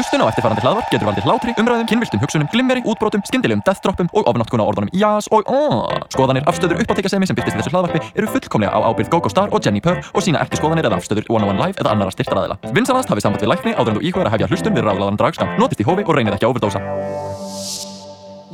Hlustun á eftirfarandi hlaðvarp getur valdið hlátri, umræðum, kynviltum hugsunum, glimmeri, útbrotum, skyndilegum deathdroppum og ofnáttkuna orðunum jás og aaaah. Skoðanir, afstöður, uppáttekasemi sem byrtist í þessu hlaðvarpi eru fullkomlega á ábyrgð GóGó Star og Jenni Purr og sína ekki skoðanir eða afstöður One on One Live eða annara styrtaraðila. Vinsanast hafið samband við lækni áður en þú íhugar að hefja hlustun við ráðlaðan dragskam. Notist í hófi og reynið ekki að overdósa.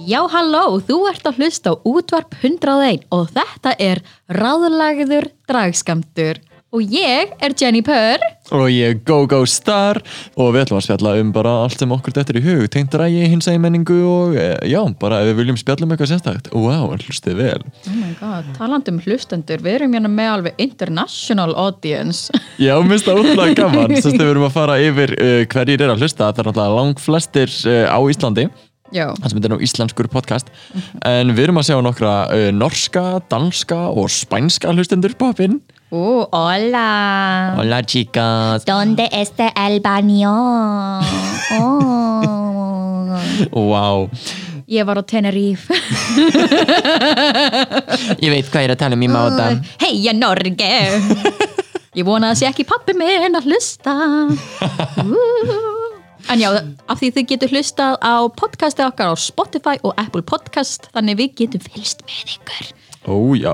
Já, halló, þú ert að hlusta á útvarp 101 og þetta er ráðlagður dragskamtur og ég er Jenny Purr og ég er GóGó Star. Og við ætlum að spjalla um bara allt sem okkur þetta er í hug. Tengt rægi, hins eiginmenningu og e, já, bara ef við viljum spjalla um eitthvað sérstakt. Wow, hlustið vel. Oh my god, talandi um hlustendur, við erum hérna með alveg international audience. Já, mér finnst það útlæg gaman. Að við erum að fara yfir uh, hverjir er að hlusta. Það er náttúrulega lang flestir uh, á Íslandi Já, það sem þetta er nú íslenskur podcast. En við erum að sjá nokkra uh, norska, danska og spænska hlustendur poppinn ú, hola. Hola chicas Donde este el baño? Oh. Wow, Ég var á Tenerife. Ég veit hvað ég er að tala um í máta Heia Norge. Ég vona að sé ekki pappi minn að hlusta. Ú. En já, af því þið getur hlustað á podcastið okkar á Spotify og Apple Podcast þannig við getum fylgst með ykkur. Ó já,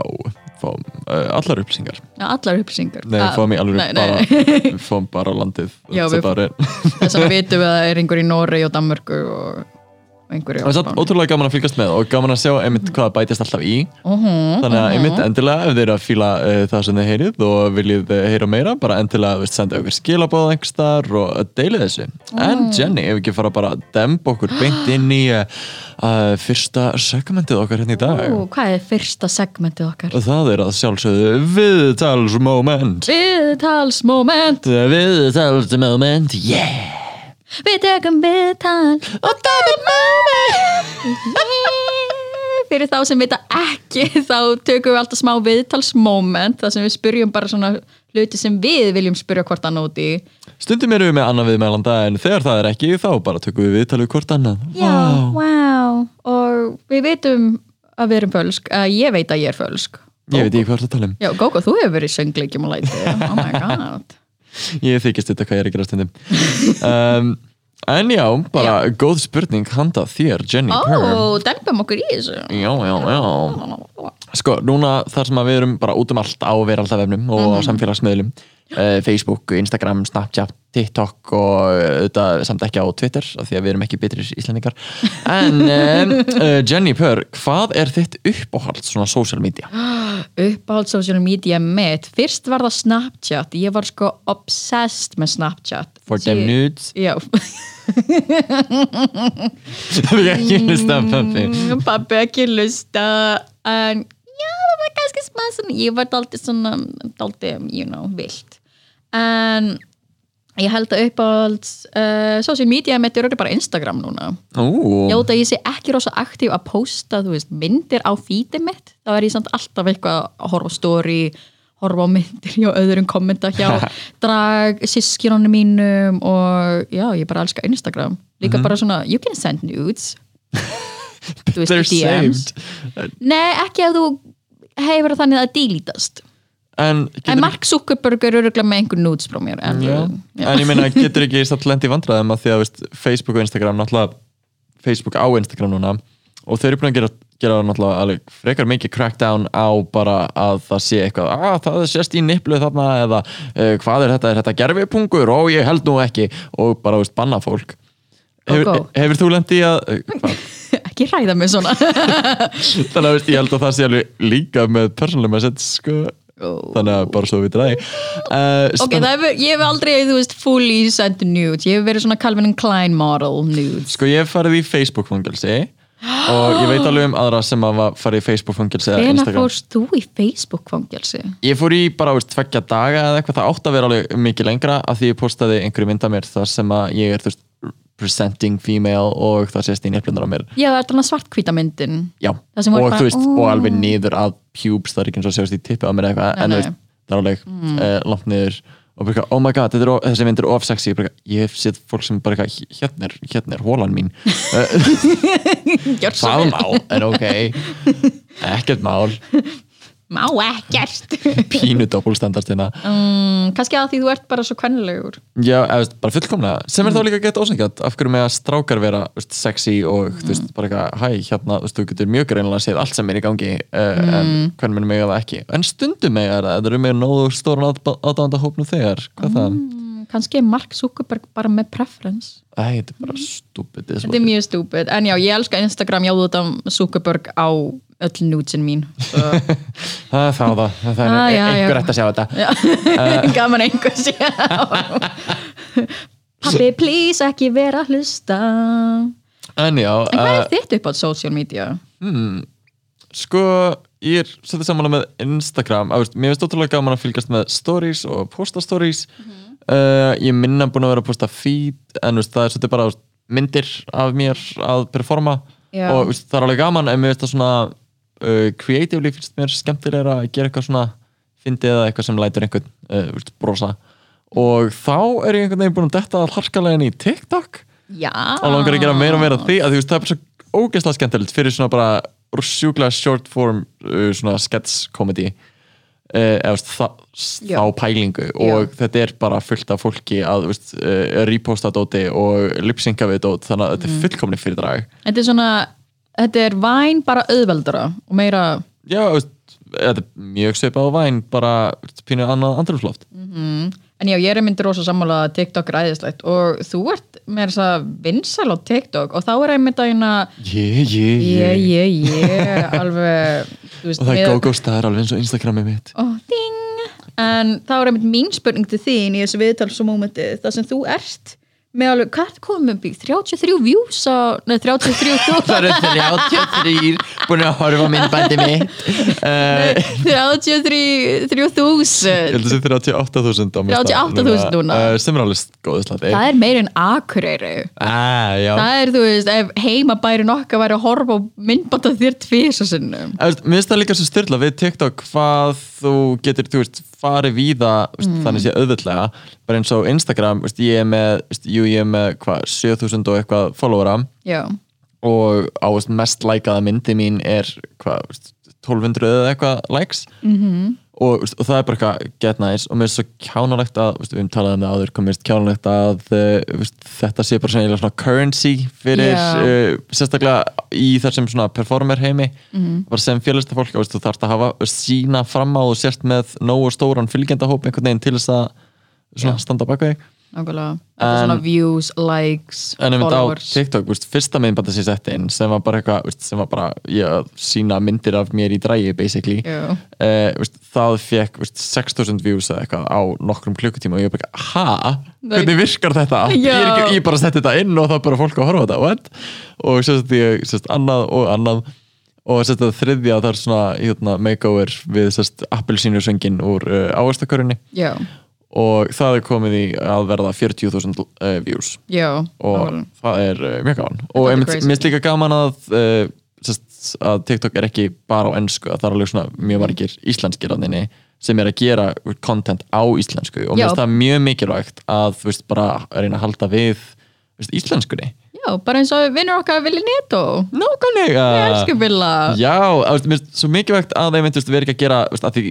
fáum uh, allar upplýsingar. Já, allar upplýsingar. Nei, Ah, fáum í alveg nei, nei, bara fáum bara landið Já, við- about it. Þess að vitum við að það er einhver í Noregi og Danmörku og einhverju Það er satt ótrúlega gaman að fylgast með og gaman að sjá einmitt hvað bætist alltaf í. Mhm, þannig að einmitt endilega ef þið eru að fíla uh, það sem þið heyrið og viljið uh, heyra meira bara endilega veist, senda okkur skilabóð einhverstar og uh, deilið þessu. En Jenny, ef ekki fara bara að demba okkur beint inn í uh, uh, fyrsta segmentið okkar hérna í dag. Hvað er fyrsta segmentið okkar? og það er að sjálfsögðu viðtalsmoment. Viðtalsmoment. Viðtalsmoment, yeah Við tökum viðtal og það er Fyrir þá sem vita ekki þá tökum við alltaf smá viðtalsmoment þar sem við spyrjum bara svona hluti sem við viljum spyrja hvort annað út í. Stundum erum við með annað viðmælanda en þegar það er ekki þá bara tökum við viðtalið hvort annað. Já, wow. og við veitum að við erum fölsk að ég veit að ég er fölsk. Ég veit ekki hvað það tala um. Já, Gógo, þú hefur verið söngleikjum og læti Oh my god Ég þykist þetta hvað ég er að gera stundum. Um, En já, bara góð spurning handa þér, Jenny Ó, Purr dempum okkur í þessu. Já, já, já. Sko, núna þar sem við erum bara út um allt á veraldafefnum og Mhm. á samfélagsmiðlum uh, Facebook, Instagram, Snapchat, TikTok og uh, þetta samt ekki á Twitter af því að við erum ekki bitrir íslendingar. En uh, Jenny Purr, hvað er þitt uppáhald svona social media? uppáhald social media mitt. Fyrst var það Snapchat. Ég var sko obsessed með Snapchat. For them nudes? já, Það er ekki pabbi Mm, pabbi. ekki lusta en já, það var kannski svona, ég var daldið svona daldið, you know, vilt en ég held að uppáhald uh, social media mitt er örugglega bara Instagram núna. Ó, Já, það ég sé ekki rosa aktív að posta veist, myndir á fítið mitt þá er ég samt alltaf eitthvað að horfa á story horfa á myndir hjá öðrum kommenta hjá drag, sískjónunum mínum og já, ég bara elska Instagram. Líka bara svona, you can send nudes. Veist, they're DMs saved. Nei, ekki ef þú hefur þannig að það dílítast En, en Mark Zuckerberg er öruglega með einhver mér en, en ég meina, getur ekki satt lendi í vandræðum að því að veist, Facebook og Instagram náttúrulega Facebook á Instagram núna og þau eru búin að gera, gera náttúrulega alveg frekar mikið crackdown á bara að það sé eitthvað, að það sést í nipplu þarna eða uh, hvað er þetta, er þetta gerfipungur og ég held nú ekki. Og bara veist, banna fólk. Hefur, hefur þú lendi að hvað? ekki ræða mig svona. Þannig að veist, ég held að það sé alveg líka með persónuleg message sko. Þannig að bara svo við dræði uh, Ok, það hefur, ég hef aldrei, þú veist, fully sent nudes, ég hef verið svona Calvin Klein model nudes. Sko ég hef farið í Facebook fangelsi og ég veit alveg um aðra sem að farið í Facebook fangelsi eða Hvena fórst þú í Facebook fangelsi? Ég fór í bara veist, tveggja daga eða eitthvað það átt að vera alveg mikið lengra af því ég postaði einhverju mynd af mér þar sem að ég er þú veist, presenting female og það sést í nefnlunar á mér Já, það er þarna svartkvíta myndin. Já, og bara- þú veist, Ó. og alveg niður að pubes, það er ekki eins og sjást í tippi á mér eitthvað, en það er alveg mm. langt niður og bara, oh my god, er, of- þessi mynd er of sexy. Bara, ég hef séð fólk sem bara, hérna er, hérna er hólan mín. Það mál, en ok. Ekkert mál má ekkert. Pínu doppulstandard hérna mm, kannski að því þú ert bara svo kvennilegur Já, eða, bara fullkomlega. Sem er þá líka gett ósengjant af hverju með að strákar vera veist, sexy og þú veist, bara eitthvað hæ, hérna, þú veist, þú getur mjög greinilega séð allt sem er í gangi uh, en hvernig minnum eiga það ekki. En stundum eiga það, það eru með nógu stóran aðdánda hópnum þegar. Hvað það, mm, kannski er Mark Zuckerberg bara með preference. Æ, þetta er bara stúpid þetta er mjög stúpid, en já, ég elska Instagram já, þetta Zuckerberg á öll nútsin mín það er það, það er Ah, einhver ætti að sjá þetta. Já, gaman einhver sé Pabbi, please, ekki vera að hlusta. En já, En hvað uh, er þitt upp á social media? sko ég er svolítið samanlega með Instagram. Veist, mér finnst ótrúlega gaman að fylgjast með stories og posta stories. Uh, ég minna búin að vera að posta feed en veist, það er svolítið bara veist, myndir af mér að performa. Já. og veist, það er alveg gaman en mér finnst það svona uh, creatively finnst mér skemmtilega að gera eitthvað svona fyndið eða eitthvað sem lætur einhvern uh, veist, brosa. Og þá er ég einhvern veginn búin að detta harkalegin í TikTok. Já. Og langar að gera meira og meira því að það er bara svo ógeðslega skemmtilegt fyrir svona bara sjúklega short form uh, svona sketch comedy uh, eða Já. þá pælingu. Og þetta er bara fullt af fólki að veist, uh, reposta dóti og lipsynka við dót þannig að þetta er fullkomni fyrir drag Þetta er svona, þetta er væn bara auðveldara og meira já, veist, þetta er mjög svipað á væn bara veist, pínu annað andrumsloft En já, ég er myndir rosa sammála að TikTok er æðislegt. Og þú ert með þess að vinsal á TikTok. Og þá er einmitt að hérna yeah, yeah, ég, yeah. ég, ég alveg þú veist, og það er go-go staðar alveg eins og Instagramið mitt. Ding. En þá er einmitt mín spurning til þín í þessu viðtalsumómenti það sem þú ert með alveg, hvað komum við byggt? 33 views á, neða 33 það eru 33 búin að horfa myndbændi mitt. Uh, 33 Ég 3000 held að það sé 38.000 á mesta 38.000 núna. uh, sem er alveg góðið slati Það er meira en akureyri. Ah. Það er, þú veist, ef heimabærin okkar væri að horfa á myndbanda þér tvisa sinnum. Veist, Mér finnst það líka svo styrla við TikTok hvað þú getur, þú veist, farið víða mm. þannig sé auðvitlega bara eins og Instagram, veist, ég er með veist, jú, ég er með hvað, 7000 og eitthvað followera Já, og á veist, mest lækaða myndi mín er hvað, veist, 1200 eða eitthvað likes -hmm. Og, og það er bara eitthvað get nice og mér finnst svo kjánalegt að við höfum talað um það áður, mér finnst kjánalegt að uh, veist, þetta sé bara svona, currency fyrir Já. uh, sérstaklega í þessum svona performer heimi -hmm. bara sem fjölista fólk veist, þú þarfst að hafa sína fram á og sért með nógu stóran fylgjendahóp einhvern veginn til þess að svona, standa baka þig nákvæmlega. Þetta er svona views, likes, En einmitt á followers. TikTok, veist, fyrsta myndbanda sem ég setti inn sem var bara eitthvað, sem var bara ég að sína myndir af mér í drægi basically, uh, veist, það fekk veist, 6000 views eða eitthvað á nokkrum klukkutíma og ég bara, ha? Hvernig virkar þetta? Ég, er ekki, ég bara setti þetta inn og það bara fólk að horfa á þetta, what? Og svo setti ég sérst, annað og annað. Og sérst, að þriðja það er svona hérna, makeover við sérst, appelsínusöngin úr uh, ávastakörinni Já, og það er komið í að verða 40.000 uh, views. Já og nákvæmlega. það er uh, mjög gaman. Og mér finnst líka gaman að, uh, sest, að TikTok er ekki bara á ennsku að það er alveg svona mjög Mm. margir íslenskir að þinni sem er að gera content á íslensku. Og mér finnst það mjög mikilvægt að þú veist bara reyna að halda við veist, íslenskunni Já, bara eins og vinnur okkar Vili Neto Nákvæmlega. Ég elsku Villa. Já, mér finnst svo mikilvægt að þeim við erum ekki að gera veist, að því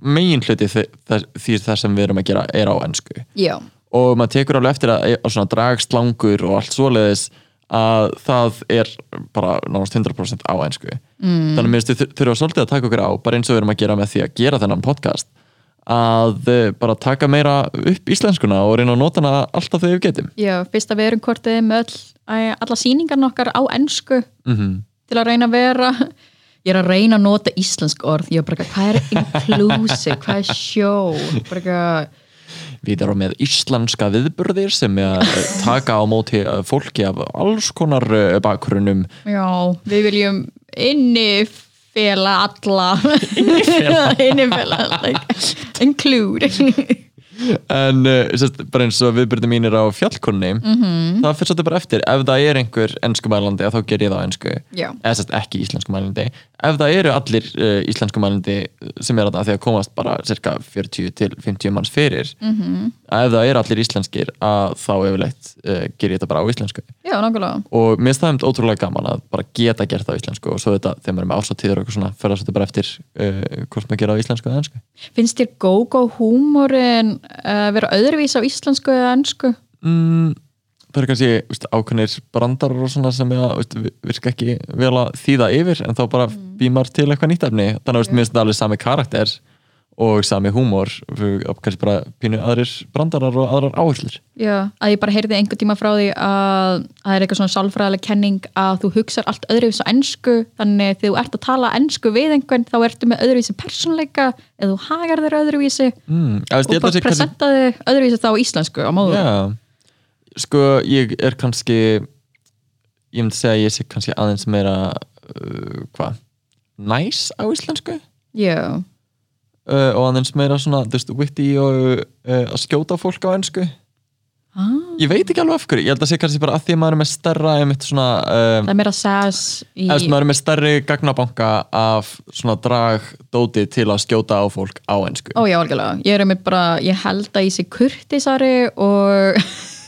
megin hluti því það sem við erum að gera er á ennsku Já, og maður tekur alveg eftir að, að svona dragslangur og allt svoleiðis að það er bara nánast 100% á einsku mm. þannig að mér þurfum svolítið að taka okkur á bara eins og við erum að gera með því að gera þennan podcast að eh, bara taka meira upp íslenskuna og reyna að nota hana alltaf þegar við getum. Já, fyrst að við erum kortið með öll, æ, alla sýningarna okkar á ennsku mm til að reyna að vera ég er að reyna að nota íslensk orð. Ég er bara, hvað er inclusive, hvað er show? Bara Við erum með íslenska viðburðir sem er að taka á móti eh, fólki af alls konar eh, bakgrunnum já, við viljum inni fela alla. Inni fela like, include. En uh, sérst, bara eins og viðbyrði mínir á fjallkunni Mhm. það fyrir svolítið bara eftir. Ef það er einhver ennskumælandi þá ger ég það á ennsku eða sérst ekki íslenskumælandi ef það eru allir uh, íslensku mælindi sem er að því að komast bara cirka 40 til 50 manns fyrir Mhm. -hmm. ef það eru allir íslenskir að þá yfirleitt uh, ger ég þetta bara á íslensku Já, nákvæmlega og mér einmitt ótrúlega gaman að bara geta gert það á íslensku og svo þetta þegar maður er með ásatíður og eitthvað svona ferðast þetta bara eftir uh, hvort maður gera á íslensku eða ennsku Finnst þér go-go húmórin uh, vera öðruvís á íslensku eða ennsku? mm, það eru kannski veist, ákveðnir brandar og svona sem virka ekki vel að þýða yfir en þá bara Mm. býmar til eitthvað nýtt efni. Þannig að mér finnst það alveg sami karakter og sami húmor kannski bara pínu aðrir brandarar og aðrar áherslur. Já, að ég bara heyrði einhvern tíma frá því að að það er eitthvað svona sálfræðileg kenning að þú hugsar allt öðruvís á ennsku þannig þegar þú ert að tala ennsku við einhvern þá ertu með öðruvísi persónleika eða þú hagar þér öðruvísi mm, og bara sé kannski- presenta þig öðruvísi þá íslensku á móðu Já, sko ég er kannski ég myndi segja að ég sé kannski aðeins meira uh, hvað, næs á íslensku? Já, uh, og aðeins meira svona, veist, witty og uh, að skjóta fólk á ennsku ah, ég veit ekki alveg af hverju, ég held að sé kannski bara að því að maður er með stærra svona um, það er meira sass í, maður er með stærri gagnabanka af svona dragdóti til að skjóta á fólk á ennsku Ó já, algjörlega, ég er bara ég held að ég sé kurtisari og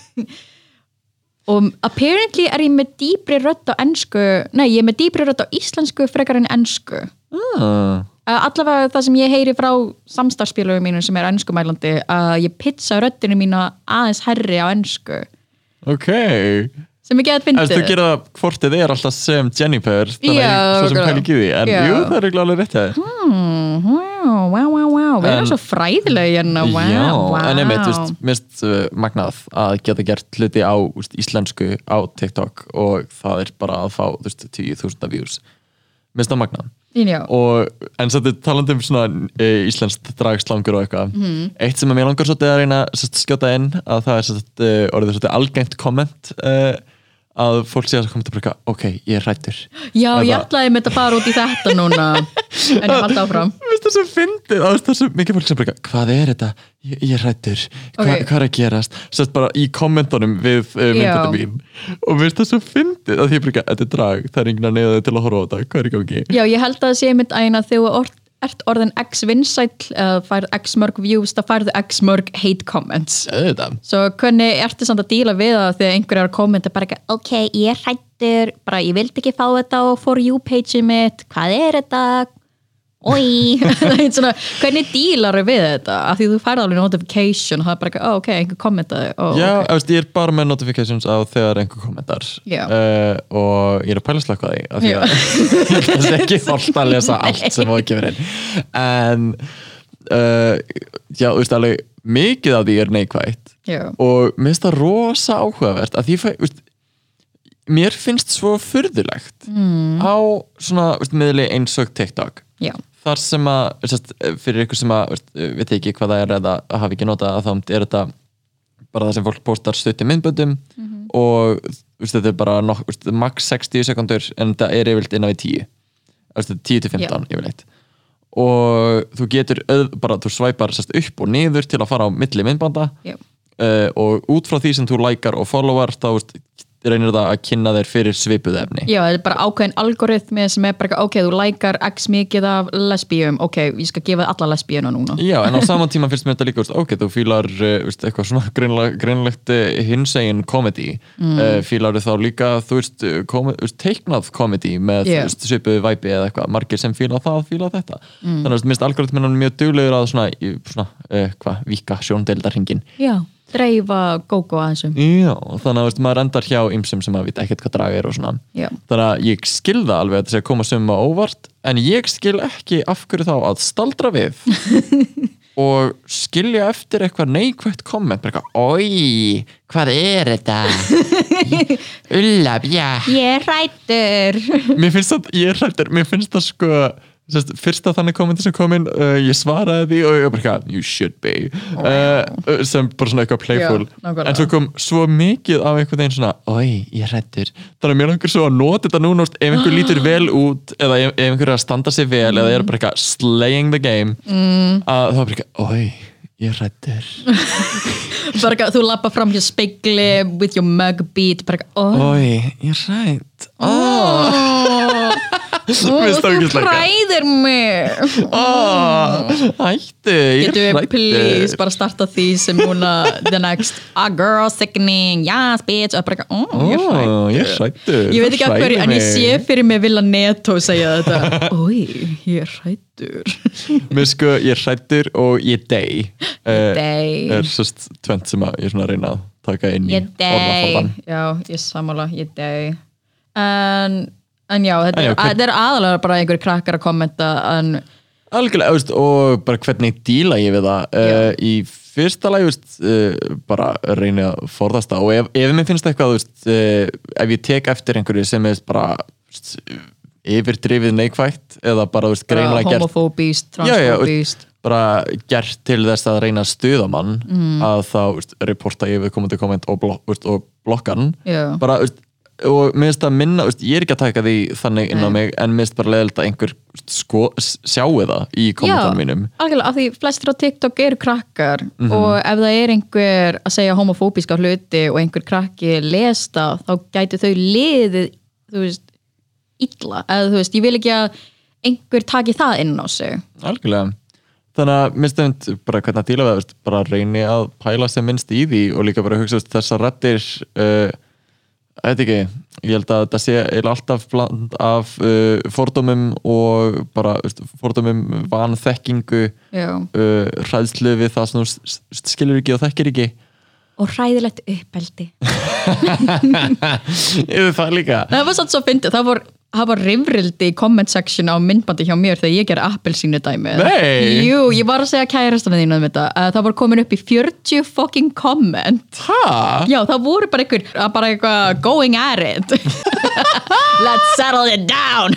og apparently er ég með dýbri rödd á ennsku nei, ég er með dýbri rödd á íslensku frekar en ennsku ah, Uh, allavega það sem ég heyri frá samstarfspilugum mínum sem er ennskumælandi að ég pizza röddinu mína aðeins herri á ennsku ok. Sem ég get Þú veist, þú það hvort þið er alltaf sem Jennifer þannig Já, að sem pæli ekki því? En Já. jú, það er alveg rétt hjá þér. Hmm, wow. Við erum svo fræðilega hérna. Wow, Já, wow. en einmitt, veist, mist uh, magnað að geta gert hluti á veist, íslensku á TikTok og það er bara að fá, þú veist, 10.000 views. Mist það magnað. Og en þetta talandi um svona e, íslenskt dragslangur og eitthvað. Mhm. eitt sem að mér langar svolítið að reyna sest, skjóta inn að það er sest, uh, orðið svolítið algengt komment uh, að fólk sé að komment að breyka ok, ég er rættur Já, ég Eða- ætlaði með þetta að fara út í þetta núna en ég haldi áfram það svo fyndið, það svo mikið fólk sem bara, hvað er þetta? Ég, ég er rættur, Hva, Ok. hvað er að gerast? Sett bara í kommentunum við uh, myndunum mín og mér finnst það svo fyndið að því ég bara, þetta er drag, það er enginn að neyða þig til að horfa á þetta, hvað er í gangi? Já, ég held að það sé mynd æna þegar ert orðin x vinsæll eða færð x mörg views, þá færðu x mörg hate comments Auðvitað. Svo hvernig ertu samt að díla við það þegar einhver er að kommenta bara ekki, ok, ég hrættur, bara ég vildi ekki fá þetta á for you page mitt, hvað er þetta? Oi, það svona, hvernig dílar við þetta? Af því þú færði alveg notification og það er bara ekki, ó, ok, einhver kommentaði, ó, Já, ok. okay. ég er bara með notifications á þegar einhver kommentar uh, og ég er að pæla slaka því af því að ég það sé ekki þólt að lesa allt sem á ekki verið en uh, já, þú veist alveg mikið af því er neikvægt Já. og mér finnst það rosa áhugavert að því fæ, veist, mér finnst svo furðulegt mm. á svona veist, miðli eins og TikTok Já, þar sem að sest, fyrir ykkur sem að veit ekki hvað það er eða hafi ekki notað að þá er þetta bara það sem fólk postar stutt í myndböndum og veist, þetta er bara nok, veist, max 60 sekundur en þetta er yfirleitt innan við 10 veist, 10 til 15 yfirleitt. Og þú getur öð, bara, þú svæpar sest, upp og niður til að fara á milli myndbanda. Uh, og út frá því sem þú lækar og followar þá veist, reynir það að kynna þér fyrir svipuð efni já, þetta er bara ákveðin algoritmi sem er bara, ok, þú lækar x mikið af lesbíum, ok, ég skal gefa alla lesbíuna núna. Já, en á saman tíma finnst mér þetta líka, ok, þú uh, veist, eitthvað svona greinlegt uh, hinsegin komedi, mm. uh, fílar þá líka, þú veist, teiknað komedi með Yeah. svipuðu væpi eða eitthvað, margir sem fíla það, fíla þetta þannig að minnst algoritminan mjög duglegur að svona, svona uh, vika sjóndeildarhingin Já, dreifa gógó aðeinsum. Já, þannig að veist, maður endar hjá ymsum sem maður veit ekkert hvað draga er og svona Já. þannig að ég skil það alveg að þetta sé að koma á óvart en ég skil ekki af hverju þá að staldra við og skilja eftir eitthvað neikvægt komment bara eitthvað, oi, hvað er þetta ulla, bjá Ég er hrættur. mér finnst það, ég er hrættur, mér finnst það sko sest, fyrsta þannig kommenti sem kom inn uh, ég svaraði því og ég var bara eitthvað, you should be. Uh, sem bara svona eitthvað playful. Já, en svo kom svo mikið af einhvern veginn svona, oi, ég hrættur þannig að mér langar svo að nota þetta núna ef einhver lítur vel út eða ef, ef einhver er að standa sig vel eða er bara eitthvað slaying the game mm. að þá er bara eitthvað, oi ég hrættur bara ekki, þú lappa fram hjá speigli with your mug beat, bara oh. oi, ég hrætt oh. Ó, Mér finnst það þú hræðir mig. Oh, hættu, ég Getum við please bara starta því sem núna the next a girl sickening, yes bitch bara, ó, ég er Ó, ég veit ekki af hverju, en ég sé fyrir mig vilja netto segja þetta. Ég er hrættur sko, ég er hrættur og ég dey. Dey. er sérst tvent sem ég er svona að reyna að taka inn í orðaforðan. Já, ég sammála, ég dey. En, en já, þetta En já, er, hvern- er aðalega bara einhver krakkar að kommenta en Algjörlega, veist, og bara hvernig díla ég við það. Uh, í fyrsta lagi uh, bara reyni að forðast það. Og ef, ef mér finnst eitthvað veist, uh, ef ég tek eftir einhverju sem er bara veist, yfirdrifið neikvægt eða bara gert homofóbíst, transfóbíst bara gert til þess að reyna að stuða mann Mm. að þá reporta við komandi komment og, blok, og blokkan Já. bara, og mér finnst að minna veist, ég er ekki að taka því þannig inn á Nei. mig en mér finnst bara leðilt að einhver sko, sjáu það í kommentarnum mínum algjörlega, af því flestir á TikTok eru krakkar Mhm. og ef það er einhver að segja homofóbíska hluti og einhver krakki lesta, þá gætu þau liðið, þú veist illa, eða þú veist, ég vil ekki að einhver taki það inn á sig algjörlega þannig að minnst einmitt bara hvernig að díla við það veist, bara reyni að pæla sem minnst í því og líka bara hugsa veist, þessar rættir uh, þetta ekki ég held að þetta sé alltaf bland af uh, fordómum og bara fordómum vanþekkingu uh, hræðslu við það sem þú skilur ekki og þekkir ekki. Og hræðilegt uppeldi. Yfir það líka. Það var satt svo fyndið, það var var rifrildi í comment section á myndbandi hjá mér þegar ég ger appelsínu dæmi Nei. Jú, ég var að segja kærastana þínu um þetta. Að það var komin upp í 40 fucking comment. Hæ? Já, það voru bara einhver að bara eitthvað going at it. Let's settle it down.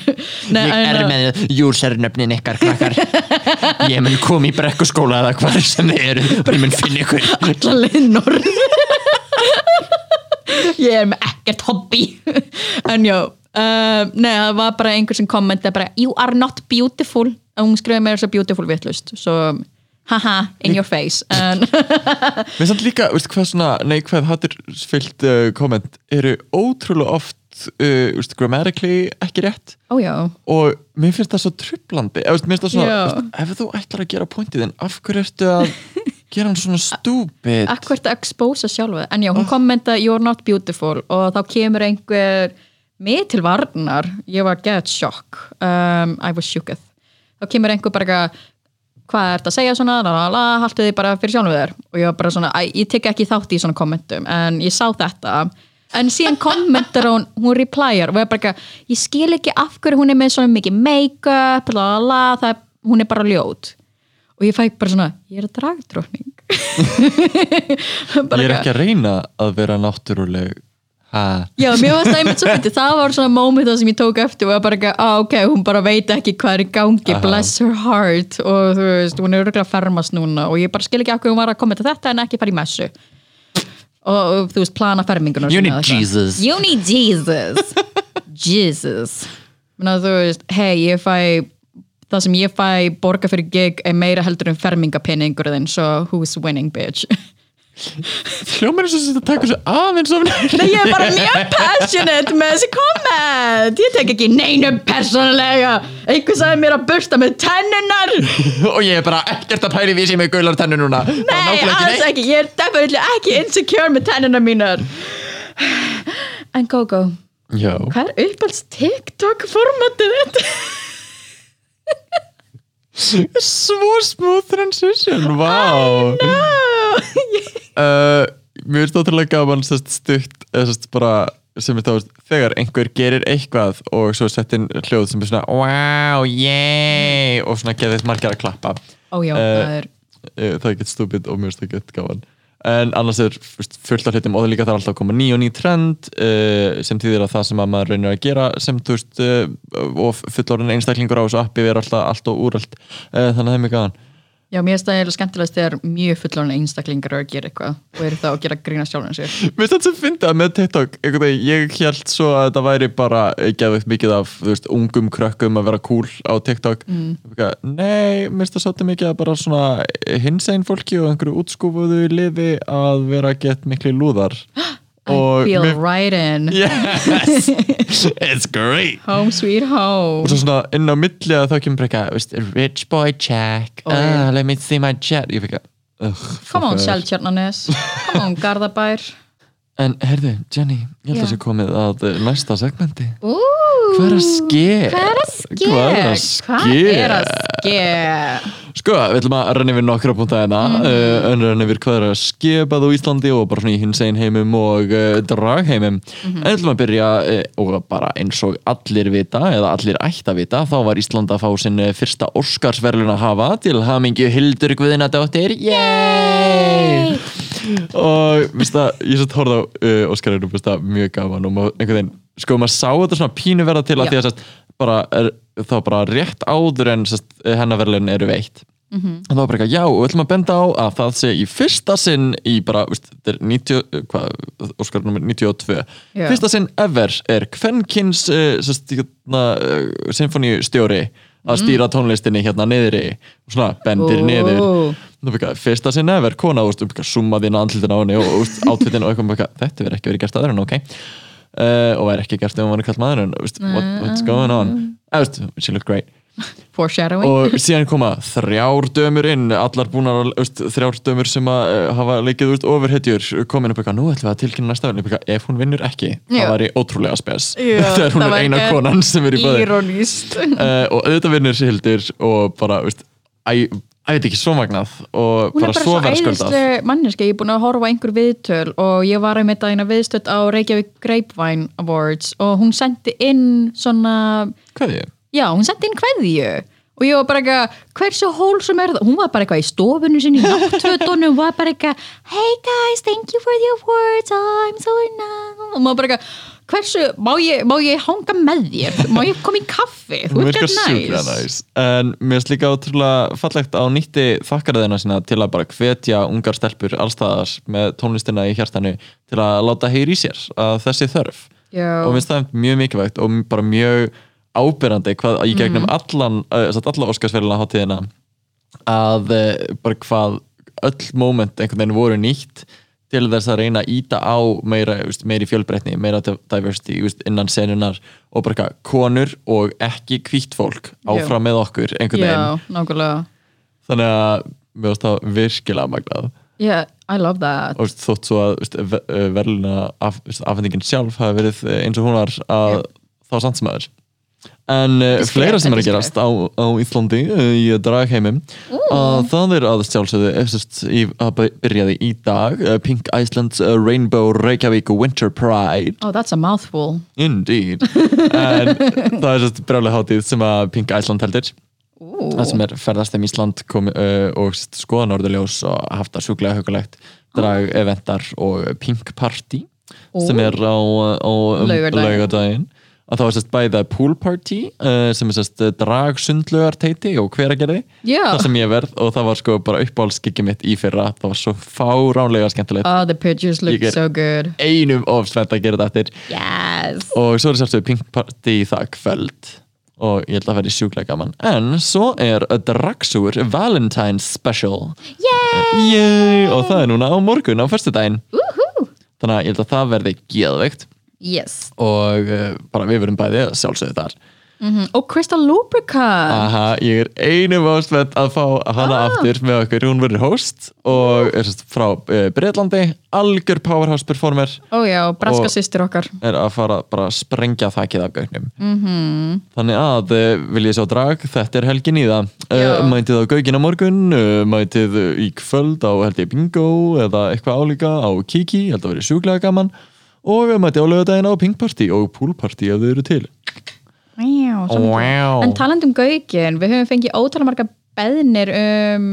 Nei, Ég er en, með júrsernöfnin ykkar krakkar. Ég mun koma í brekkuskóla eða hvað sem þið eru. Og ég mun finna ykkur. Alla linnur Ég er með ekkert hobby. En já uh, Nei, það var bara einhver sem kommenta bara You are not beautiful. Og hún skrifaði mér svo beautiful vitlust svo haha, in your face. En, Mér samt líka, veist hvað svona neikvæð hatturfyllt uh, komment eru ótrúlega oft uh, veist, grammatically ekki rétt. Já, og mér finnst það svo trublandi eða mér finnst það svona, Já. veist, ef þú ætlar að gera pointið þinn, af hverju ertu að gera hann svona stúpid? Akkvært að expósa sjálfa en já, hún kommenta you're not beautiful. Og þá kemur einhver mig til varnar, ég var get shock um, I was shooketh. Þá kemur einhver bara eitthvað, hvað ert að segja svona, la la la, haltu þið bara fyrir sjálfum þér. Og ég var bara svona, ég tek ekki þátt í svona kommentum, en ég sá þetta. En síðan kommentar hún hún replyar og ég bara eitthvað, ég skil ekki af hverju hún er með svona mikið make-up la la la, það er, hún er bara ljót. Og ég fæk bara svona, ég er dragdrókning Ég er ekki að reyna að vera náttúruleg. Já, mér var það einmitt svo fyndið, það var svona moment það sem ég tók eftir og var bara ekki, ah, ok, hún bara veit ekki hvað er í gangi, Aha. bless her heart. Og þú veist, hún er örgulega að fermast núna og ég bara skil ekki af hverju hún var að kommenta þetta en ekki fara í messu. Og, og þú veist, plana fermingunar You need Jesus. You need Jesus. Jesus. Menna, þú veist, hei, ég fæ það sem ég fæ borga fyrir gig er meira heldur en fermingapenningur þinn, so who's winning, bitch Hljómar eins og þetta tekur svo aðeins of Nei, ég er bara mjög passionate með þessi komment. Ég tek ekki neinu persónulega. Einhver sagði mér að bursta með tennunar og ég er bara ekkert að pæli vísi með gaular tennu núna. Nei, alls ekki. Ég er definitely ekki insecure með tennunar mínar. En Já, Hvað er uppáhalds TikTok formatið þetta? svo smooth transition, vá. No. Uh, Mér finnst ótrúlega gaman sest, stutt sest, bara sem er þá þegar einhver gerir eitthvað og svo sett inn hljóð sem er svona wow, yay og svona geðið margir að klappa. Ó já, Eh, það er uh, það er gett stúpid og mér finnst það gett gaman. En annars er fullt af hlutum og það líka er alltaf að koma ný og ný trend uh, sem þýðir að það sem að maður reynir að gera sem þú veist uh, og fullorinn einstaklingur á þessu appi er alltaf allt og úröld uh, þannig að það er mjög gaman Já, mér finnst það eiginlega skemmtilegast þegar mjög fullorinn einstaklingar eru að gera eitthvað og eru þá að gera grína sjálfum sér. Mér finnst þetta sem fyndi að með TikTok einhvern veginn, ég held svo að þetta væri bara geðveikt mikið af þú veist, ungum krökkum að vera cool á TikTok. Mm. Nei, mér finnst það svolítið mikið að bara svona hinsegin fólki og einhverju útskúfuðu lifi að vera gett miklu lúðar og Feel mér- right in. Yes, it's great. Home sweet home. Og svo svona inn á milli að þá kemur bara eitthvað rich boy check. Oh, uh, yeah. let me see my jet ég fikk að uh, Come on Seltjarnanes Come on Garðabær. En herðu, Jenny, ég held Já. að það sé komið að uh, næsta segmenti. Ú, hvað er að ske? Hvað er að ske? hvað er að ske? Að? Sko, við ætlum að renna yfir nokkra púnta hérna Mhm. mm. en renna yfir hvað er að skipað á Íslandi og bara svona í hins einn heimum og uh, dragheimum Mhm. en við ætlum að byrja uh, og bara eins og allir vita eða allir ætti að vita þá var Ísland að fá sinn fyrsta Óskarsverlun að hafa til hamingju Hildur Guðinadóttir Yay! og veist það, ég svo horfði á uh, Óskarinu, veist það, mjög gaman og maður, einhvern veginn, sko maður sá þetta svona pínu verða til að Já. því að sest, bara er, þá bara rétt áður en sest, hennaverlun eru veitt Mhm. og þá var bara eitthvað, já, við ætlum að benda á að það sé í fyrsta sinn í bara, veist, þetta er 90, hvað, Óskar nummer 92 Já. fyrsta sinn ever er kvenkins uh, sest, hérna, uh, sinfonistjóri að stýra tónlistinni hérna niðri. Og svona bendir Ó. niður. Fyrsta sinn ever kona og summaði inn á henni og, átvitin og eitthvað þetta verður ekki verið gert aður en ok. Uh, og verður ekki gert ef hann var kallt maður en veist, what, what's going on? Eða, veist, she looked great Foreshadowing. Og síðan koma þrjár dömur inn allar búnar, veist, þrjár dömur sem að uh, hafa leikið út overhetjur komin upp eitthvað, nú ætlum við að tilkynna næsta eitthvað, ef hún vinnur ekki, Já. það væri ótrúlega spes. Þegar hún er var eina ekki konan sem er í bæði Íróníst uh, og auðvitað vinnur Hildur og bara, veist, æ, æ, veit ekki, svo magnað og Hún er bara bara svo svo æðislega manneski, ég er búin að horfa einhver viðtöl og ég var einmitt að eina viðstöld á Reykjavík Grapevine Awards og hún sendi inn svona, hvað ég? Já, hún sendi inn kveðju og ég var bara eitthvað, hversu hólsum er það? Hún var bara eitthvað í stofunum sinni í náttfötunum, var bara eitthvað Hey guys, thank you for the awards, I'm so now og maður bara eitthvað, hversu, má ég, má ég hanga með þér? Má ég koma í kaffi? Þú Hún virkar næs næs en mér finnst líka ótrúlega fallegt á nýtti þakkarðina sína til að bara hvetja ungar stelpur allstaðar með tónlistina í hjartanu til að láta heyri í sér að þessi þörf Já. og mér finnst það mjög mikilvægt og bara mjög ábyrrandi hvað í gegnum allan uh, alla Óskarsverðina hátíðina að bara hvað öll moment einhvern veginn voru nýtt til þess að reyna að íta á meira, meiri fjölbreytni, meira diversity innan senunar og bara eitthvað, konur og ekki hvítt fólk áfram með okkur einhvern veginn. Já, þannig að mér finnst það virkilega magnað. Yeah, I love that. Og þótt svo að verðluna af, afhendingin sjálf hafi verið eins og hún var að þá samt sem aður en uh, fleira sem er að er gerast á, á Íslandi uh, í dragheimum að það er að sjálfsögðu eftir í, að by- byrjaði í dag uh, Pink Iceland's uh, Rainbow Reykjavík Winter Pride. Oh, that's a mouthful. Indeed. En það er sérst brjálega hátíð sem að Pink Iceland heldur. Það sem er ferðast um Ísland kom, uh, og skoða norðurljós og haft það sjúklega hugulegt drag eventar og Pink Party sem er á, á um, Laugardaginn. Að það var sérst bæði að pool party uh, sem er sérst drag sundlugar teiti og hveragerði. Já. það sem ég verð og það var sko bara uppáhaldskikki mitt í fyrra. Það var svo fáránlega skemmtilegt. Oh, the pictures look so good. einum of spennt að gera þetta eftir. Yes. Og svo er sjálfsögðu Pink Party í það kvöld. Og ég held að það verði sjúklega gaman. En svo er Dragsúr Valentine's Special. Yay! Yay! og það er núna á morgun á föstudaginn. Woohoo! þannig að ég held að það verði geðveikt Yes. Og uh, bara við verum bæði sjálfsögðu þar. Mm Og Crystal Lubricant. Aha, ég er einum áspennt að fá hana Ah. aftur með okkur, hún verður host og er frá uh, Breitlandi algjör powerhouse performer. Ó já, braska Og- er að fara bara að sprengja þakkið af gaugnum. Mhm. -hmm. þannig að uh, vil ég sjá drag? Þetta er helgin í það. Uh, mætið á gaugin á morgun uh, mætið í kvöld á held ég bingo eða eitthvað álíka á kiki. Held að verið sjúklega gaman og uh, mætið á lögadaginn á pink party og pool party ef þau eru til. Mikið. wow. En talandi um gaukin, við höfum fengið ótrúlega marga beðnir um,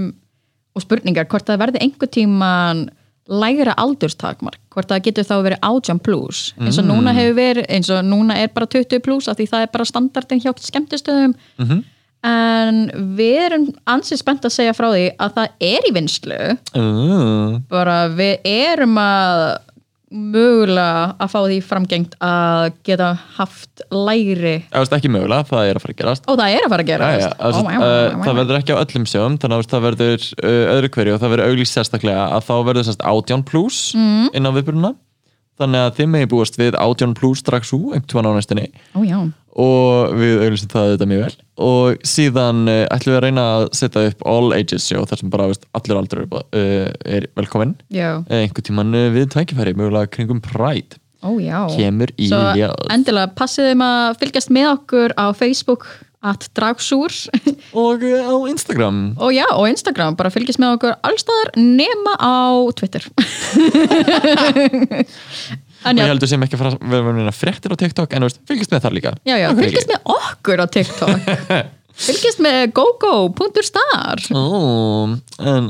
og spurningar hvort það verði einhver tíman lægra aldurstakmark, hvort það getur þá verið 18 plus, eins og núna hefur verið eins og núna er bara 20 plus af því það er bara standardin hjá skemmtistöðum. En við erum ansið spennt að segja frá því að það er í vinslu uh, bara við erum að mögulega að fá því framgengt að geta haft lægri Það veist ekki mögulega, það er að fara að gerast. Og það er að fara að gera Já, já, það, oh, oh, uh, það verður ekki á öllum sjóum þannig að það verður uh, öðru hverju og það verður auglýst sérstaklega að þá verður sérst átján plus Mm. inn á viðbyrjuna þannig að þið megi búast við 18 plus strax úr einhvern tímann á næstunni. Ó já, og við auðvitað það þetta mjög vel. Og síðan uh, ætlum við að reyna að setja upp all ages show þar sem bara veist, allir aldur uh, er velkominn. Uh, einhvern tímann uh, við tækifæri mögulega kringum Pride. Ó kemur í Svo ljós. endilega passið þeim að fylgjast með okkur á Facebook at dragsúr. Og á Instagram. Og já, og Instagram, bara fylgjast með okkur allstaðar nema á Twitter og ég heldur sem ekki að við erum að fréttir á TikTok en fylgjast með þar líka. Já, já, fylgjast með okkur á TikTok. Fylgjast með gogo.star en,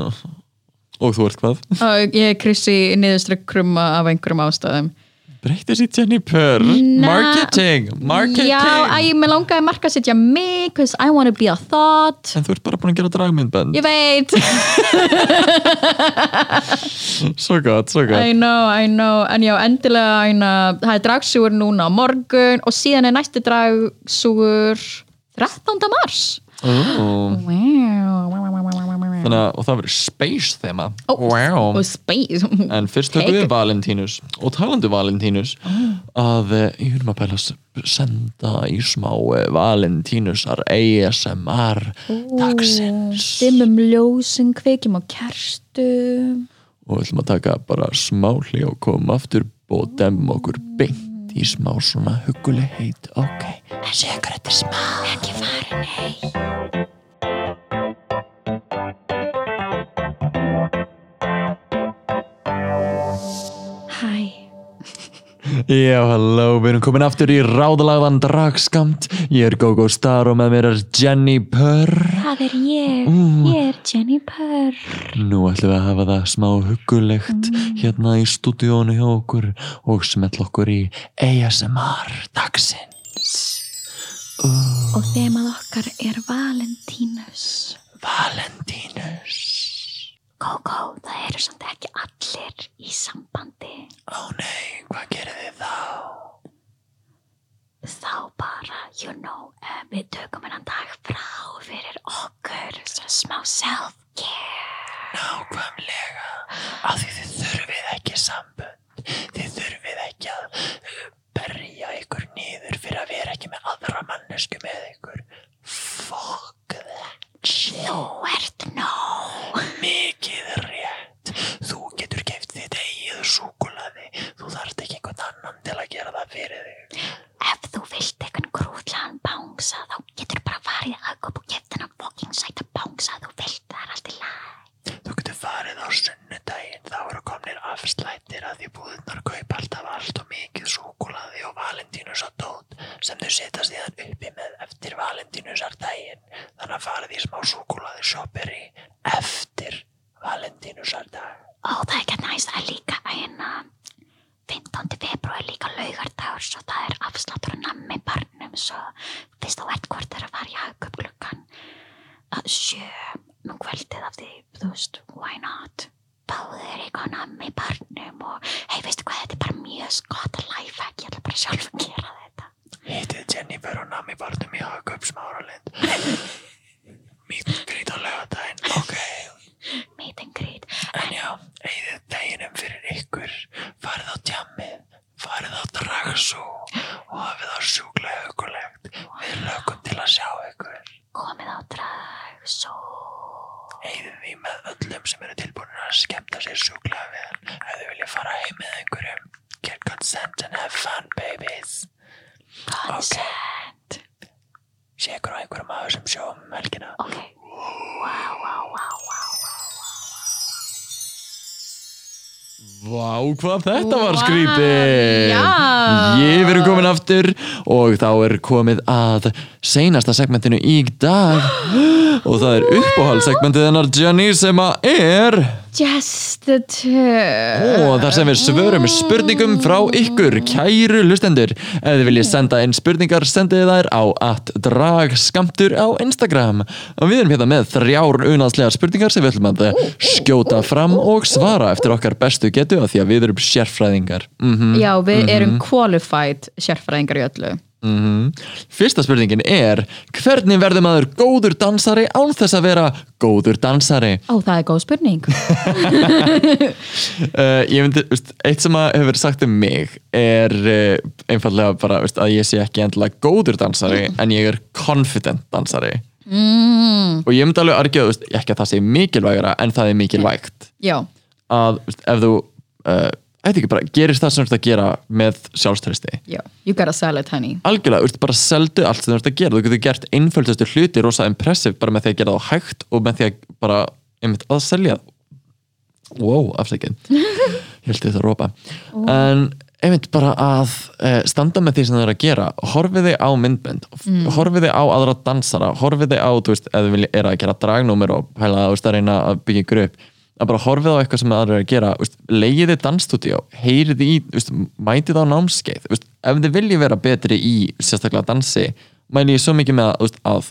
og þú ert hvað? og ég er Krissi niðurstrykk krumma af einhverjum ástæðum Breytið sér Jennifer? Marketing, marketing. Já, ég með langaði að markasetja mig because I wanna be a thought En þú ert bara búin að gera dragmyndband Ég veit, Svo gott, svo gott. I know, I know. En já, endilega, æna, það er dragsúgur núna á morgun og síðan er næsti dragsúgur 13. mars. Ó, Wow Þannig að, og það verður space þema. Ó, wow. Og space. En fyrst tökum við. Valentínus og talandi um Valentínus að eh, ég erum að bæla senda í smá eh, Valentínusar ASMR dagsins. Dimmum ljósin, kveikjum á kerstu og við ætlum að taka bara smá hlý og koma aftur og demma okkur beint í smá svona huguleg heit. Ok, þessi ykkur þetta er smá. Ekki farin hei Já, halló, við erum komin aftur í ráðalagðan dragskamt. Ég er Gogo Star og með mér er Jenny Purr. Það er ég, ég er Jenny Purr. Nú ætlum við að hafa það smá hugulegt hérna í stúdíónu hjá okkur og smell okkur í ASMR dagsins. Og þemað okkar er Valentínus. Valentínus. Kókó, það eru samt ekki allir í sambandi. Ó nei, hvað gerir þið þá? Þá bara, you know, eh, við tökum hennan dag frá fyrir okkur. Svo smá self-care Nákvæmlega að því þið þurfið ekki sambönd þið þurfið ekki að uh, berja ykkur niður fyrir að vera ekki með aðra mannesku með ykkur Fuck that shit Þú ert nóg Mikið rétt Þú getur keift þitt eigið súkulaði Þú þarft ekki einhvern annan til að gera það fyrir þig Ef þú vilt eitthvað krútlegan bángsa þá getur bara farið að köpa og gefa þennan fucking sæta bángsa þú vilt, það er allt í lag Þú getur farið á sunnudaginn þá eru komnir afslættir að því búðunar kaupa alltaf allt og mikið súkulaði og valentínus og dót sem þau setja síðan uppi með eftir valentínusardaginn þannig að farið í smá súkulaði shopperi eftir valentínusardag Ó, það er ekki næst, það er líka eina 15. februar er líka laugardagur svo það er afsláttur að nammi barnum svo fyrst þú ert hvort er að fara í hagköp klukkan að sjö nú kvöldið af því, þú veist, why not? Báðir eitthvað nammi barnum og hei, veistu hvað, þetta er bara mjög skott lifehack, ég ætla bara sjálf að gera þetta Hittið Jennifer og Nami barnum í hagköp smáralind Mít grít á laugardaginn Ok, meet and greet en já, eigðið deginum fyrir ykkur farið á tjammið farið á dragsú og hafið það sjúklega hugulegt við lögum til að sjá ykkur komið á drag svo eigðið því með öllum sem eru tilbúin að skemmta sér sjúklega vel ef þið vilja fara heim með einhverjum get consent and have fun babies consent sé ykkur á einhverjum af þessum sjóum um helgina ok, wow, wow, wow, wow Vá, hvað þetta var skrítið já. Ég verið komin aftur og þá er komið að seinasta segmentinu í dag. Og það er uppáhaldssegmentið hennar Jenny sem að er just the two. Og þar sem við svörum spurningum frá ykkur. Kæru lustendur ef þið viljið senda inn spurningar sendið þær á at dragskamtur á Instagram. Og við erum hérna með þrjár unaðslegar spurningar sem við ætlum að skjóta fram og svara eftir okkar bestu getu af því að við erum sérfræðingar. Mm Já, við erum qualified sérfræðingar í öllu Fyrsta spurningin er Hvernig verður maður góður dansari án þess að vera góður dansari? Ó, það er góð spurning. Uh, ég myndi, veist, eitt sem að hefur sagt um mig er uh, einfallega bara veist, að ég sé ekki endilega góður dansari en ég er confident dansari. Mm. og ég myndi alveg argjöð, ekki að það sé mikilvægara en það er mikilvægt. Já, að veist, ef þú uh, eitthvað ekki bara gerist það sem þú ert að gera með sjálfströsti já, you gotta sell it honey. Algjörlega, veist, bara seldu allt sem þú ert að gera. Þú getur gert einföldustu hluti rosa impressive bara með því að gera það hægt og með því að bara einmitt að selja. Wow, afsækið ég held þetta að rópa en einmitt bara að uh, standa með því sem þú er að gera. Horfið þig á myndbönd. Mm. horfið þig á aðra dansara. Horfið þig á, þú veist, ef þið er að gera dragnúmer og pæla þú veist, að reyna að byggja ykkur upp að bara horfið á eitthvað sem aðra er að gera leiðið þið dansstúdíó, heyrið í mætið á námskeið veist, ef þið viljið vera betri í sérstaklega dansi, mæli ég svo mikið með að, að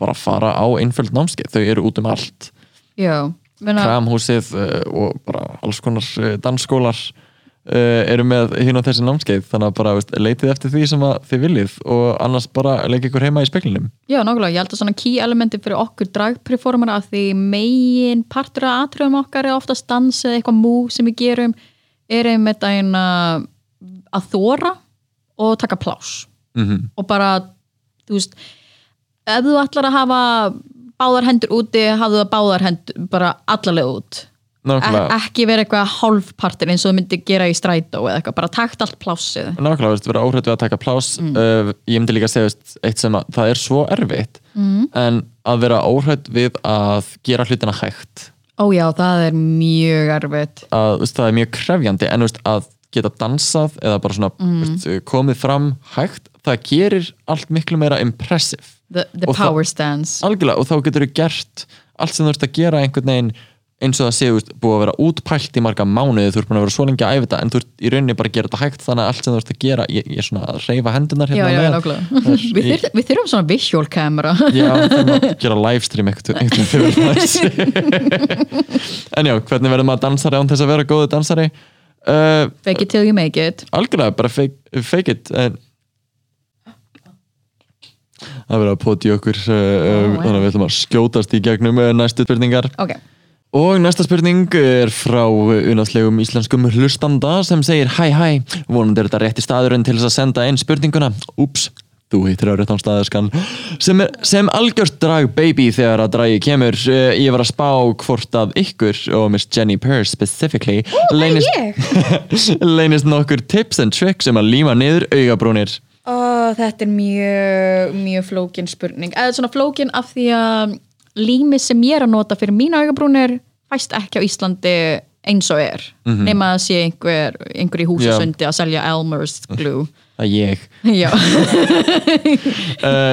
bara fara á einföld námskeið, þau eru út um allt. Já, menna, Kramhúsið uh, og bara alls konar uh, dansskólar eru með hinn á þessi námskeið þannig að bara veist, leitið eftir því sem þið viljið og annars bara leikið ykkur heima í speklinum já, nákvæmlega, ég held að svona key elementi fyrir okkur dragperformera að því megin partur af atriðum okkar er oftast dans eða eitthvað move sem við gerum er einmitt að, eina, að þóra og taka plás mm og bara, þú veist ef þú ætlar að hafa báðar hendur úti, hafðu það báðar hendur bara allalega út ekki vera eitthvað hálfpartir eins og þú myndi gera í strætó eða eitthvað, bara takt allt plássið. Nákvæmlega veist, vera óhrætt við að taka plás uh, ég myndi líka að segja veist, eitt sem að það er svo erfitt mm. en að vera óhrætt við að gera hlutina hægt. Ó já, það er mjög erfitt. Að veist, það er mjög krefjandi en veist, að geta dansað eða bara svona veist, komið fram hægt það gerir allt miklu meira impressive. The, the Og það- power stance algjörlega og þá getur þú gert allt sem þú ert að gera einhvern veginn eins og það séu búið að vera útpælt í marga mánuði þú ert búin að vera svo lengi að æfa þetta en þú ert í rauninni bara að gera þetta hægt þannig að allt sem þú ert að gera ég, ég er svona að reyfa hendunar já, hérna já, með. Það er- við, þyr, við þurfum svona visual camera Já, þannig að gera livestream eitthvað, eitthvað En já, hvernig verður maður dansari án þess að vera góðu dansari? Uh, fake it till you make it algjörlega, bara fake, fake it en Það verður að poti okkur uh, wow. þannig að við ætlum að skjótast í gegnum uh, næstu spurningar ok, Og næsta spurning er frá unaðslegum íslenskum hlustanda sem segir Hæ hæ, vonandi er þetta rétti staðurinn til þess að senda inn spurninguna. Úps, þú hittir á réttan staðarskan sem, er, sem algjört drag baby þegar að dragi kemur. Eh, Ég var að spá hvort að ykkur og Miss Jenny Purr specifically leynist, leynist nokkur tips and tricks um að líma niður augabrúnir. Oh, þetta er mjög mjög flókin spurning. Eða svona flókin af því að lími sem ég er að nota fyrir mína augabrúnir fæst ekki á Íslandi eins og er. Nema að sé einhver, einhver í húsasundi að selja Elmer's glue. Er ég. Já, uh,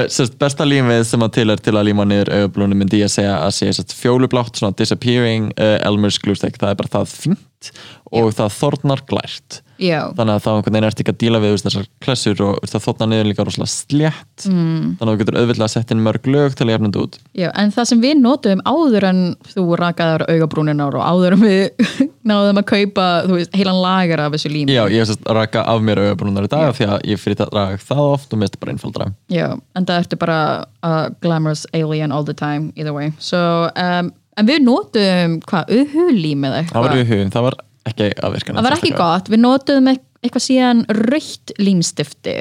sérst, besta límið sem að til er til að líma niður augablónu myndi ég að segja að sé sérst, fjólublátt, svona disappearing uh, Elmer's glue stick, það er bara það fínt og það þornar glært já, þannig að þá einhvern veginn ert ekki að díla við veist, þessar klessur og veist, það þornar niður líka rosalega slétt. Mm. þannig að þú getur auðvitað að setja inn mörg lög til að jafna þetta út. Já, en það sem við notum áður en þú rakaður augabrúninar og áður en við náðum að kaupa veist, heilan lager af þessu lími. Já, ég hef að raka af mér augabrúnar í dag af því að ég fyrir það rak það oft og þetta bara einfaldra Já, en það ertu bara a glamorous alien all the time, either way. So, um, en við notum hvað, uhu-lím eða Það var eitthvað? Hugum, það var ekki að virka það var ekki gott, við notum eit- eitthvað síðan rautt límstifti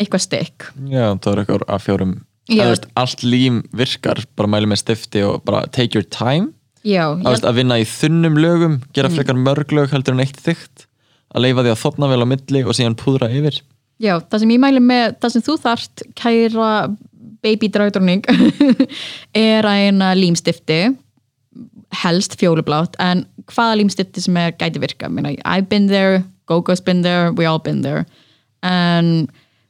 eitthvað stykk Já, það er eitthvað að fjórum. Veist, allt lím virkar bara mæli með stifti og bara take your time. Já, veist, að vinna í þunnum lögum gera frekar mörg lög heldur en eitt þygt að leifa því að þopna vel á milli og síðan púðra yfir. Já, það sem ég mæli með það sem þú þarft, kæra baby dragdróning er að eina límstifti helst fjólublátt en hvaða límstifti sem er gæti virka Minna, I've been there, Gogo's been there we all been there. En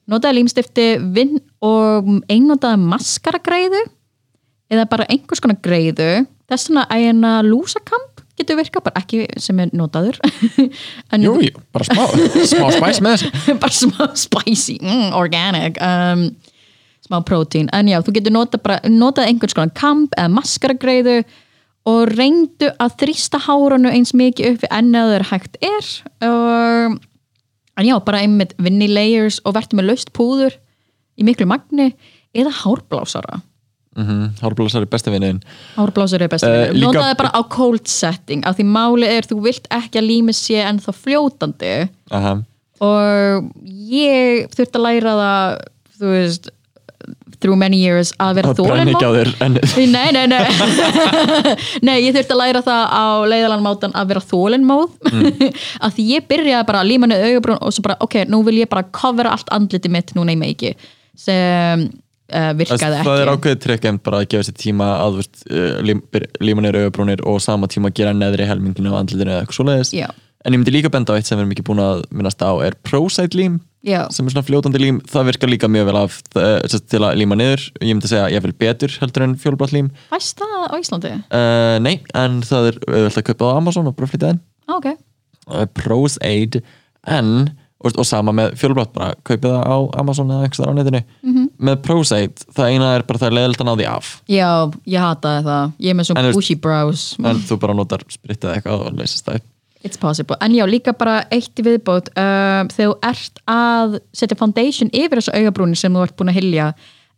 notaði límstifti vinn og einnótaði maskaragreiðu eða bara einhvers konar greiðu. Þess vegna að eina lúsakamp getur virka, bara ekki sem er notaður. En Jú, bara smá, smá spæs með þessu. Bara smá spicy, mm, organic um, smá prótín. En já, þú getur nota bara, notað einhvers konar kamp eða maskaragreiðu og reyndu að þrýsta hárunu eins mikið upp við ennaður hægt er. Og en já, bara einmitt vinni layers og verður með laust púður í miklu magni eða hárblásara. Mm Hárblásar er besti vinniðin hárblásari er besti Eh, uh, líka- notaði bara á cold setting af því máli er þú vilt ekki að límið sé en þá fljótandi. Aha. og ég þurfti að læra það þú veist through many years að vera ekki þér en, Nei, nei, nei. Nei, ég þurfti að læra það á leiðalan mátan að vera þólenmóð mm. að því ég byrjaði bara að líma niður augabrún og svo bara, ok, nú vil ég bara covera allt andliti mitt núna í meiki sem uh, virkaði það er ekki. ákveðið trekk bara að gefa sér tíma að uh, lím, límanir augabrúnir og sama tíma gera neðri helminginu á andlitinu eða eitthvað svoleiðis. Já, en ég myndi líka benda á eitt sem við erum ekki búin að minnast á er Prosite lím já, sem er svona fljótandi lím, það virkar líka mjög vel af uh, til að líma niður. Ég myndi segja ég vil betur heldur en fjólublátt lím. Fæst það á Íslandi? uh, nei, en það er auðvitað að kaupa á Amazon og bara flytja inn. Ah, Ok, uh, Prosade en og, og sama með fjólublátt bara kaupið það á Amazon eða einhvers þar á netinu. Mhm. með Prosade, það eina er bara það er leðilt að ná því af. Já, ég hataði það. Ég er með svona bushy brows. en þú bara notar spritið eitthvað og leysist það upp. It's possible, en já, líka bara eitt í viðbót um, þegar þú ert að setja foundation yfir þessu augabrúni sem þú ert búin að hylja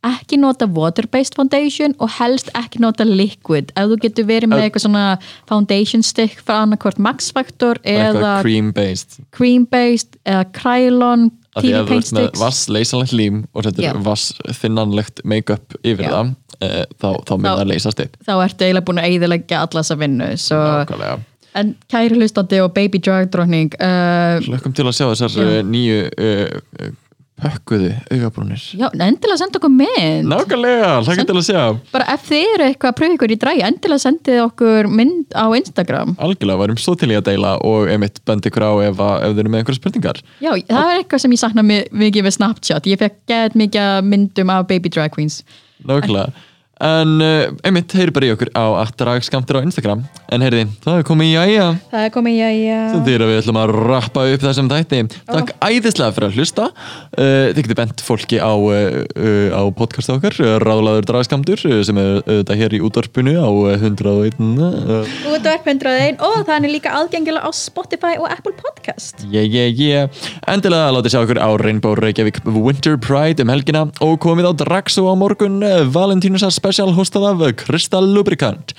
ekki nota water-based foundation og helst ekki nota liquid ef þú getur verið með eitthvað svona foundation stick frá annarkvort Max Factor eða cream based cream-based eða Krylon TV að paint sticks vass leysanlegt lím og Já. setur vass þinnanlegt make-up yfir Já. það uh, þá, þá mun Þá- það leysast upp þá ertu eiginlega búin að eyðileggja alla þessa vinnu svo, Nákvæmlega. En kæri hlustandi og baby drag drotning uh, Hlökkum til að sjá þessar uh, nýju uh, uh, pökkuðu augabrúnir. Já, endilega senda okkur mynd. Nákvæmlega, hlökkum til að sjá. Bara ef þið eru eitthvað að pröfa ykkur í drægi endilega sendið okkur mynd á Instagram. Algjörlega, varum svo til í að deila og einmitt bendi ykkur á ef, ef þið eru með einhverja spurningar. Já, það er eitthvað sem ég sakna mi- mikið við Snapchat. Ég fekk gett mikið myndum af baby drag queens. Nákvæmlega. En uh, einmitt, heyri bara í okkur á að drag skamtir á Instagram. En heyriði, það er komið í jæja. Það er komið, já, já Sem þýr að við ætlum að rappa upp þessum þætti. Takk æðislega fyrir að hlusta. Uh, Þið getur bent fólki á, uh, á podcast okkar Ráðlaður dragskamtur sem er auðvitað hér í útvarpinu á uh, 101 uh, Útvarp 101 og það er líka aðgengilega á Spotify og Apple Podcast. Yeah, yeah, yeah. Endilega látið sjá okkur á Rainbow Reykjavík Winter Pride um helgina og komið á Draxo á morgun uh, Valentínusar special hostað af Krista Lubricant.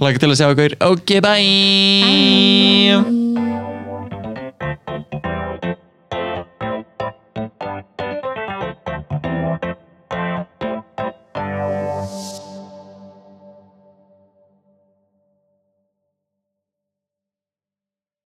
Lækka til að sjá ykkur. Ok, bye, bye.